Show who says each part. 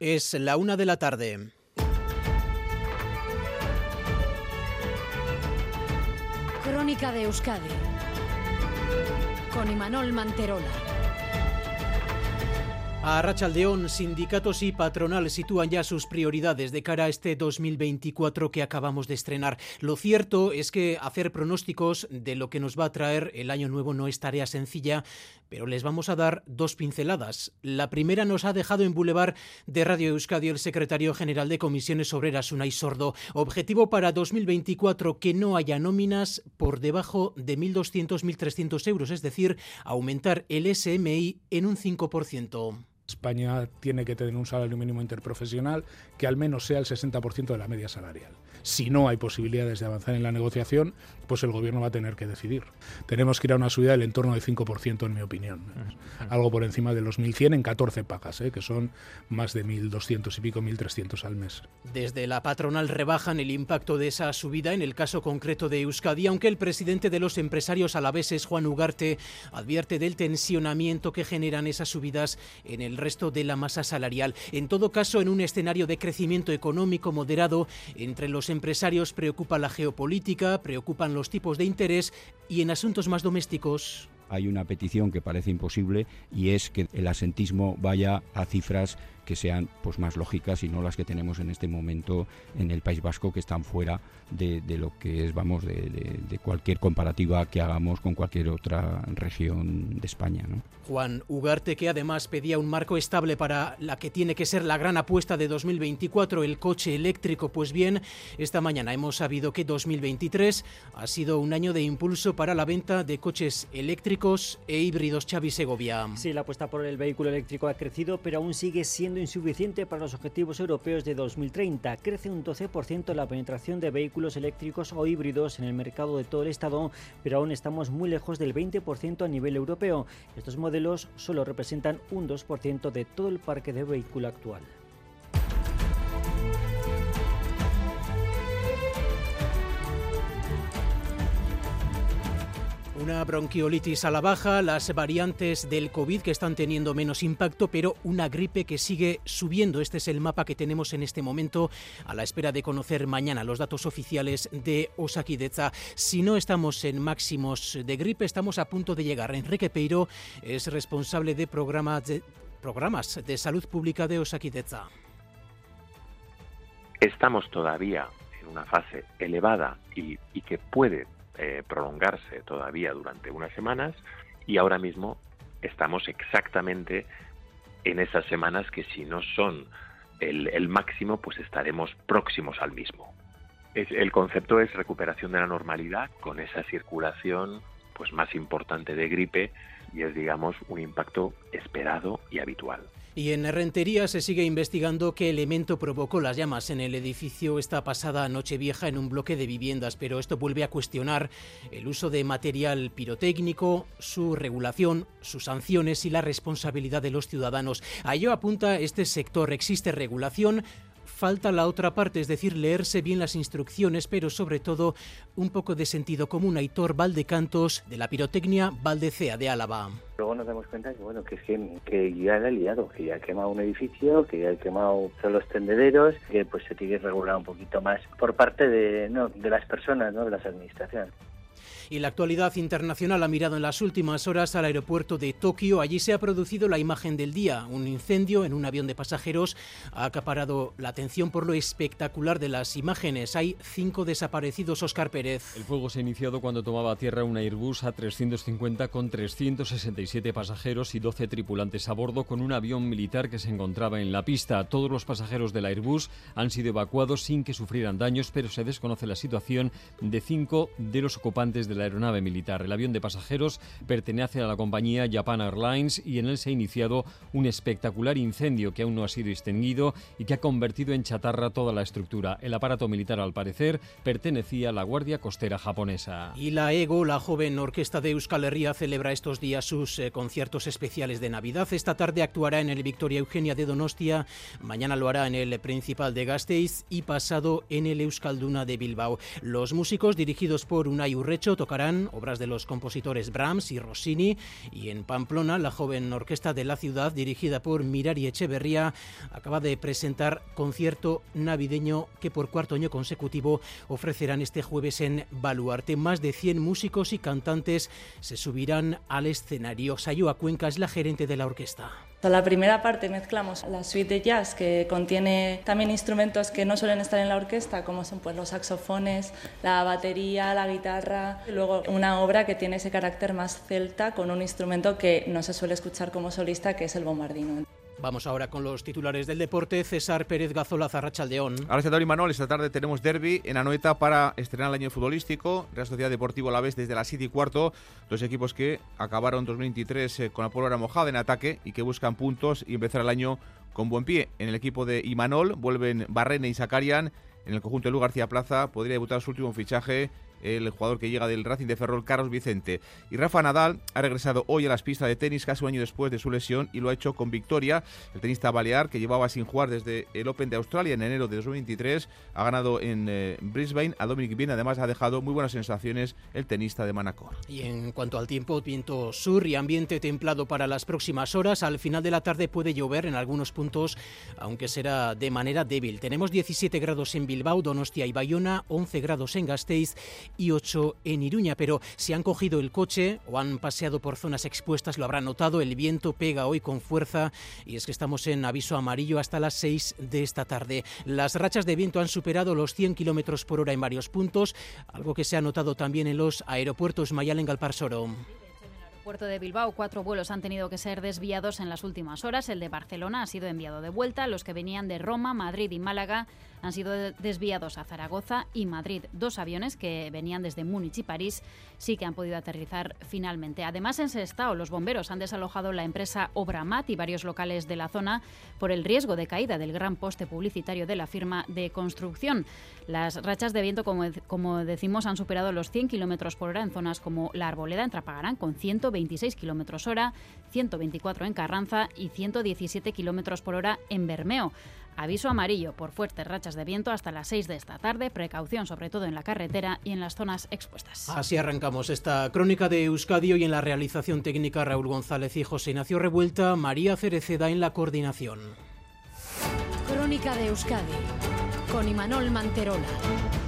Speaker 1: Es la una de la tarde.
Speaker 2: Crónica de Euskadi con Imanol Manterola.
Speaker 1: A Rachaldeón, sindicatos y patronal sitúan ya sus prioridades de cara a este 2024 que acabamos de estrenar. Lo cierto es que hacer pronósticos de lo que nos va a traer el año nuevo no es tarea sencilla, pero les vamos a dar dos pinceladas. La primera nos ha dejado en Boulevard de Radio Euskadi el secretario general de Comisiones Obreras, Unai Sordo. Objetivo para 2024 que no haya nóminas por debajo de 1.200-1.300 euros, es decir, aumentar el SMI en un 5%.
Speaker 3: España tiene que tener un salario mínimo interprofesional que al menos sea el 60% de la media salarial. Si no hay posibilidades de avanzar en la negociación, pues el gobierno va a tener que decidir. Tenemos que ir a una subida del entorno del 5%, en mi opinión. Algo por encima de los 1.100 en 14 pagas, ¿eh? que son más de 1.200 y pico, 1.300 al mes.
Speaker 1: Desde la patronal rebajan el impacto de esa subida en el caso concreto de Euskadi, aunque el presidente de los empresarios alaveses, Juan Ugarte, advierte del tensionamiento que generan esas subidas en el resto de la masa salarial. En todo caso, en un escenario de crecimiento económico moderado, entre los empresarios preocupa la geopolítica, preocupan los tipos de interés y en asuntos más domésticos
Speaker 4: hay una petición que parece imposible y es que el asentismo vaya a cifras que sean pues más lógicas y no las que tenemos en este momento en el País Vasco que están fuera de, lo que es vamos de, cualquier comparativa que hagamos con cualquier otra región de España.
Speaker 1: Juan Ugarte que además pedía un marco estable para la que tiene que ser la gran apuesta de 2024, el coche eléctrico. Pues bien, esta mañana hemos sabido que 2023 ha sido un año de impulso para la venta de coches eléctricos e híbridos. Xavi Segovia.
Speaker 5: Sí, la apuesta por el vehículo eléctrico ha crecido, pero aún sigue siendo insuficiente para los objetivos europeos de 2030. Crece un 12% la penetración de vehículos eléctricos o híbridos en el mercado de todo el Estado, pero aún estamos muy lejos del 20% a nivel europeo. Estos modelos solo representan un 2% de todo el parque de vehículo actual.
Speaker 1: Una bronquiolitis a la baja, las variantes del COVID que están teniendo menos impacto, pero una gripe que sigue subiendo. Este es el mapa que tenemos en este momento a la espera de conocer mañana los datos oficiales de Osakideza. Si no estamos en máximos de gripe, estamos a punto de llegar. Enrique Peiro es responsable de programas de, salud pública de Osakideza.
Speaker 6: Estamos todavía en una fase elevada y que puede eh, prolongarse todavía durante unas semanas y ahora mismo estamos exactamente en esas semanas que si no son el, máximo, pues estaremos próximos al mismo. el concepto es recuperación de la normalidad con esa circulación pues más importante de gripe y es digamos un impacto esperado y habitual.
Speaker 1: Y en Rentería se sigue investigando qué elemento provocó las llamas en el edificio esta pasada noche vieja en un bloque de viviendas, pero esto vuelve a cuestionar el uso de material pirotécnico, su regulación, sus sanciones y la responsabilidad de los ciudadanos. A ello apunta este sector. Existe regulación, falta la otra parte, es decir, leerse bien las instrucciones, pero sobre todo un poco de sentido común. Aitor Valdecantos, de la pirotecnia Valdecea de Álava.
Speaker 7: Luego nos damos cuenta que bueno que es que, ya ha liado, que ya ha quemado un edificio, que ya ha quemado los tendederos, que pues se tiene que regular un poquito más por parte de, no, de las personas, no de las administraciones.
Speaker 1: Y la actualidad internacional ha mirado en las últimas horas al aeropuerto de Tokio. Allí se ha producido la imagen del día. Un incendio en un avión de pasajeros ha acaparado la atención por lo espectacular de las imágenes. Hay cinco desaparecidos, Oscar Pérez.
Speaker 8: El fuego se ha iniciado cuando tomaba tierra un Airbus A350 con 367 pasajeros y 12 tripulantes a bordo con un avión militar que se encontraba en la pista. Todos los pasajeros del Airbus han sido evacuados sin que sufrieran daños, pero se desconoce la situación de cinco de los ocupantes del la aeronave militar. El avión de pasajeros pertenece a la compañía Japan Airlines y en él se ha iniciado un espectacular incendio que aún no ha sido extinguido y que ha convertido en chatarra toda la estructura. El aparato militar, al parecer, pertenecía a la Guardia Costera japonesa.
Speaker 1: Y la EGO, la joven orquesta de Euskal Herria, celebra estos días sus eh, conciertos especiales de Navidad. Esta tarde actuará en el Victoria Eugenia de Donostia, mañana lo hará en el Principal de Gasteiz y pasado en el Euskalduna de Bilbao. Los músicos, dirigidos por Unai Urrecho, tocarán obras de los compositores Brahms y Rossini y en Pamplona la joven orquesta de la ciudad dirigida por Mirari Echeverría acaba de presentar concierto navideño que por cuarto año consecutivo ofrecerán este jueves en Baluarte. Más de 100 músicos y cantantes se subirán al escenario. Sayua Cuenca es la gerente de la orquesta.
Speaker 9: La primera parte mezclamos la suite de jazz que contiene también instrumentos que no suelen estar en la orquesta, como son pues, los saxofones, la batería, la guitarra. Luego una obra que tiene ese carácter más celta con un instrumento que no se suele escuchar como solista, que es el bombardino.
Speaker 1: Vamos ahora con los titulares del deporte. César Pérez Gazola, Zarrachaldeón.
Speaker 10: Ahora y Manuel, esta tarde tenemos derby en Anoeta para estrenar el año futbolístico. Real Sociedad Deportivo La Vez desde las 7 y cuarto. Dos equipos que acabaron 2023 eh, con la pólvora mojada en ataque y que buscan puntos y empezar el año con buen pie. En el equipo de Imanol vuelven Barrene y Sacarian. En el conjunto de Lu García Plaza podría debutar su último fichaje el jugador que llega del Racing de Ferrol, Carlos Vicente. Y Rafa Nadal ha regresado hoy a las pistas de tenis casi un año después de su lesión y lo ha hecho con victoria. El tenista balear, que llevaba sin jugar desde el Open de Australia en enero de 2023, ha ganado en eh, Brisbane a Dominic Bien. Además, ha dejado muy buenas sensaciones el tenista de Manacor.
Speaker 1: Y en cuanto al tiempo, viento sur y ambiente templado para las próximas horas. Al final de la tarde puede llover en algunos puntos, aunque será de manera débil. Tenemos 17 grados en Bilbao, Donostia y Bayona, 11 grados en Gasteiz y 8 en Iruña, pero si han cogido el coche o han paseado por zonas expuestas lo habrán notado, el viento pega hoy con fuerza y es que estamos en aviso amarillo hasta las 6 de esta tarde. Las rachas de viento han superado los 100 kilómetros por hora en varios puntos, algo que se ha notado también en los aeropuertos Mayalen Galparsoro
Speaker 11: puerto de Bilbao, cuatro vuelos han tenido que ser desviados en las últimas horas. El de Barcelona ha sido enviado de vuelta. Los que venían de Roma, Madrid y Málaga han sido desviados a Zaragoza y Madrid. Dos aviones que venían desde Múnich y París sí que han podido aterrizar finalmente. Además, en Sestao, los bomberos han desalojado la empresa Obramat y varios locales de la zona por el riesgo de caída del gran poste publicitario de la firma de construcción. Las rachas de viento, como, como decimos, han superado los 100 kilómetros por hora en zonas como La Arboleda, en Trapagarán, con 126 kilómetros hora, 124 en Carranza y 117 kilómetros por hora en Bermeo. Aviso amarillo por fuertes rachas de viento hasta las 6 de esta tarde. Precaución sobre todo en la carretera y en las zonas expuestas.
Speaker 1: Así arrancamos esta crónica de Euskadi y en la realización técnica Raúl González y José Ignacio Revuelta, María Cereceda en la coordinación.
Speaker 2: Crónica de Euskadi con Imanol Manterola.